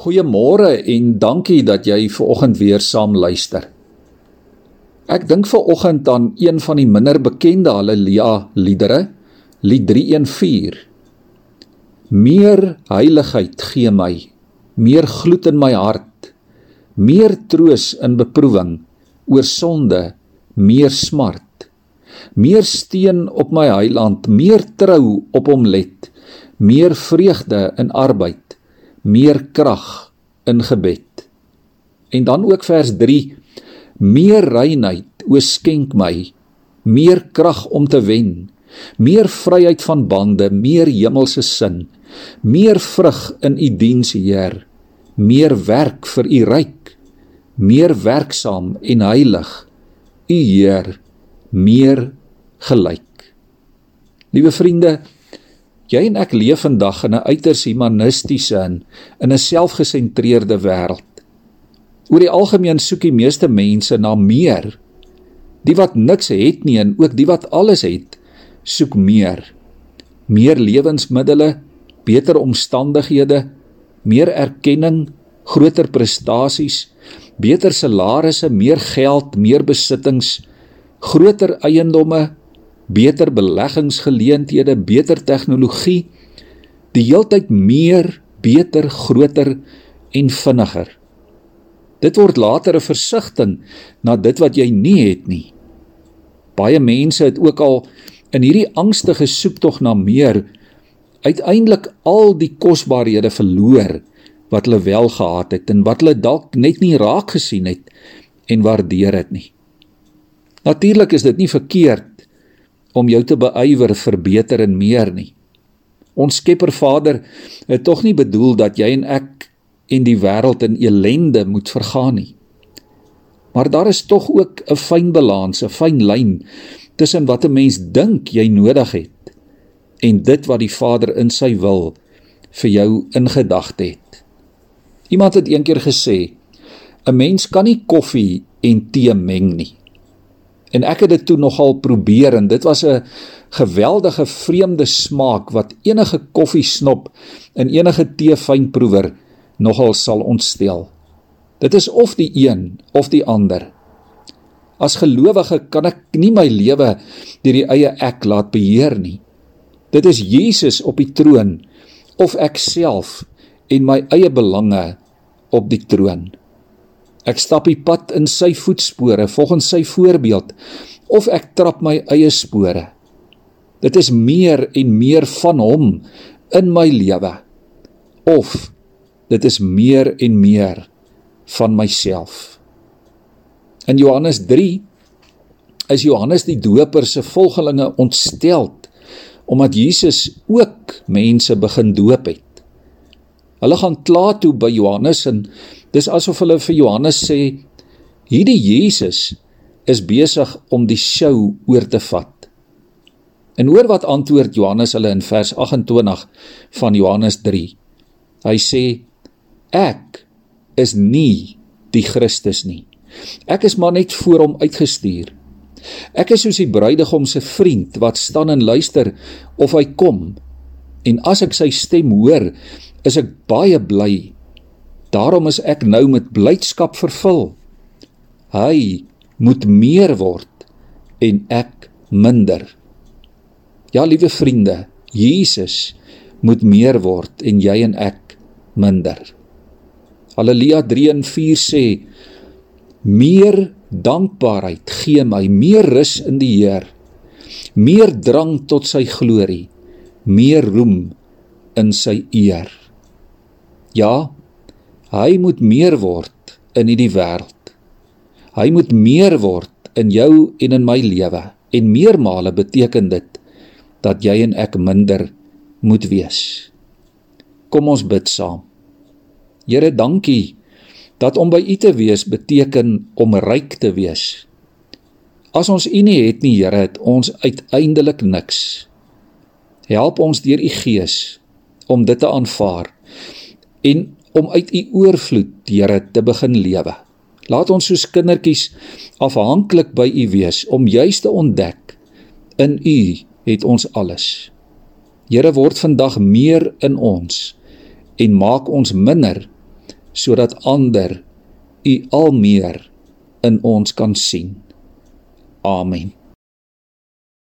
Goeiemôre en dankie dat jy ver oggend weer saam luister. Ek dink ver oggend aan een van die minder bekende Halleluja liedere, Lied 314. Meer heiligheid gee my, meer gloed in my hart, meer troos in beproewing, oor sonde, meer smart. Meer steun op my heiland, meer trou op hom let, meer vreugde in arbeid meer krag in gebed. En dan ook vers 3: Meer reinheid o skenk my, meer krag om te wen, meer vryheid van bande, meer hemelse sin, meer vrug in u diens, Heer, meer werk vir u ryk, meer werksaam en heilig, u Heer, meer gelyk. Liewe vriende, Jy en ek leef vandag in 'n uiters humanistiese en in 'n selfgesentreerde wêreld. Oor die algemeen soek die meeste mense na meer. Die wat niks het nie en ook die wat alles het, soek meer. Meer lewensmiddels, beter omstandighede, meer erkenning, groter prestasies, beter salarisse, meer geld, meer besittings, groter eiendomme, beter beleggingsgeleenthede, beter tegnologie, die heeltyd meer, beter, groter en vinniger. Dit word later 'n versigtiging na dit wat jy nie het nie. Baie mense het ook al in hierdie angstige soektog na meer uiteindelik al die kosbarehede verloor wat hulle wel gehad het en wat hulle dalk net nie raak gesien het en waardeer dit nie. Natuurlik is dit nie verkeerd om jou te beywer vir beter en meer nie. Ons Skepper Vader het tog nie bedoel dat jy en ek en die wêreld in elende moet vergaan nie. Maar daar is tog ook 'n fyn balans, 'n fyn lyn tussen wat 'n mens dink jy nodig het en dit wat die Vader in sy wil vir jou in gedagte het. Iemand het eendag gesê: "’n Mens kan nie koffie en tee meng nie." En ek het dit toe nogal probeer en dit was 'n geweldige vreemde smaak wat enige koffiesnop en enige teefynproewer nogal sal ontstel. Dit is of die een of die ander. As gelowige kan ek nie my lewe deur die eie ek laat beheer nie. Dit is Jesus op die troon of ek self en my eie belange op die troon. Ek stap die pad in sy voetspore volgens sy voorbeeld of ek trap my eie spore. Dit is meer en meer van hom in my lewe of dit is meer en meer van myself. In Johannes 3 is Johannes die Doper se volgelinge ontsteld omdat Jesus ook mense begin doop het. Hulle gaan kla toe by Johannes en dis asof hulle vir Johannes sê hierdie Jesus is besig om die show oor te vat. En hoor wat antwoord Johannes hulle in vers 28 van Johannes 3. Hy sê ek is nie die Christus nie. Ek is maar net voor hom uitgestuur. Ek is soos die bruidegom se vriend wat staan en luister of hy kom. En as ek sy stem hoor, is ek baie bly. Daarom is ek nou met blydskap vervul. Hy moet meer word en ek minder. Ja, liewe vriende, Jesus moet meer word en jy en ek minder. Halleluja 3 en 4 sê: Meer dankbaarheid gee my meer rus in die Heer. Meer drang tot sy glorie, meer roem in sy eer. Ja, hy moet meer word in hierdie wêreld. Hy moet meer word in jou en in my lewe. En meermale beteken dit dat jy en ek minder moet wees. Kom ons bid saam. Here, dankie dat om by U te wees beteken om ryk te wees. As ons U nie het nie, Here, het ons uiteindelik niks. Help ons deur U Gees om dit te aanvaar en om uit u oorvloed, Here, te begin lewe. Laat ons soos kindertjies afhanklik by u wees om juis te ontdek in u het ons alles. Here word vandag meer in ons en maak ons minder sodat ander u al meer in ons kan sien. Amen.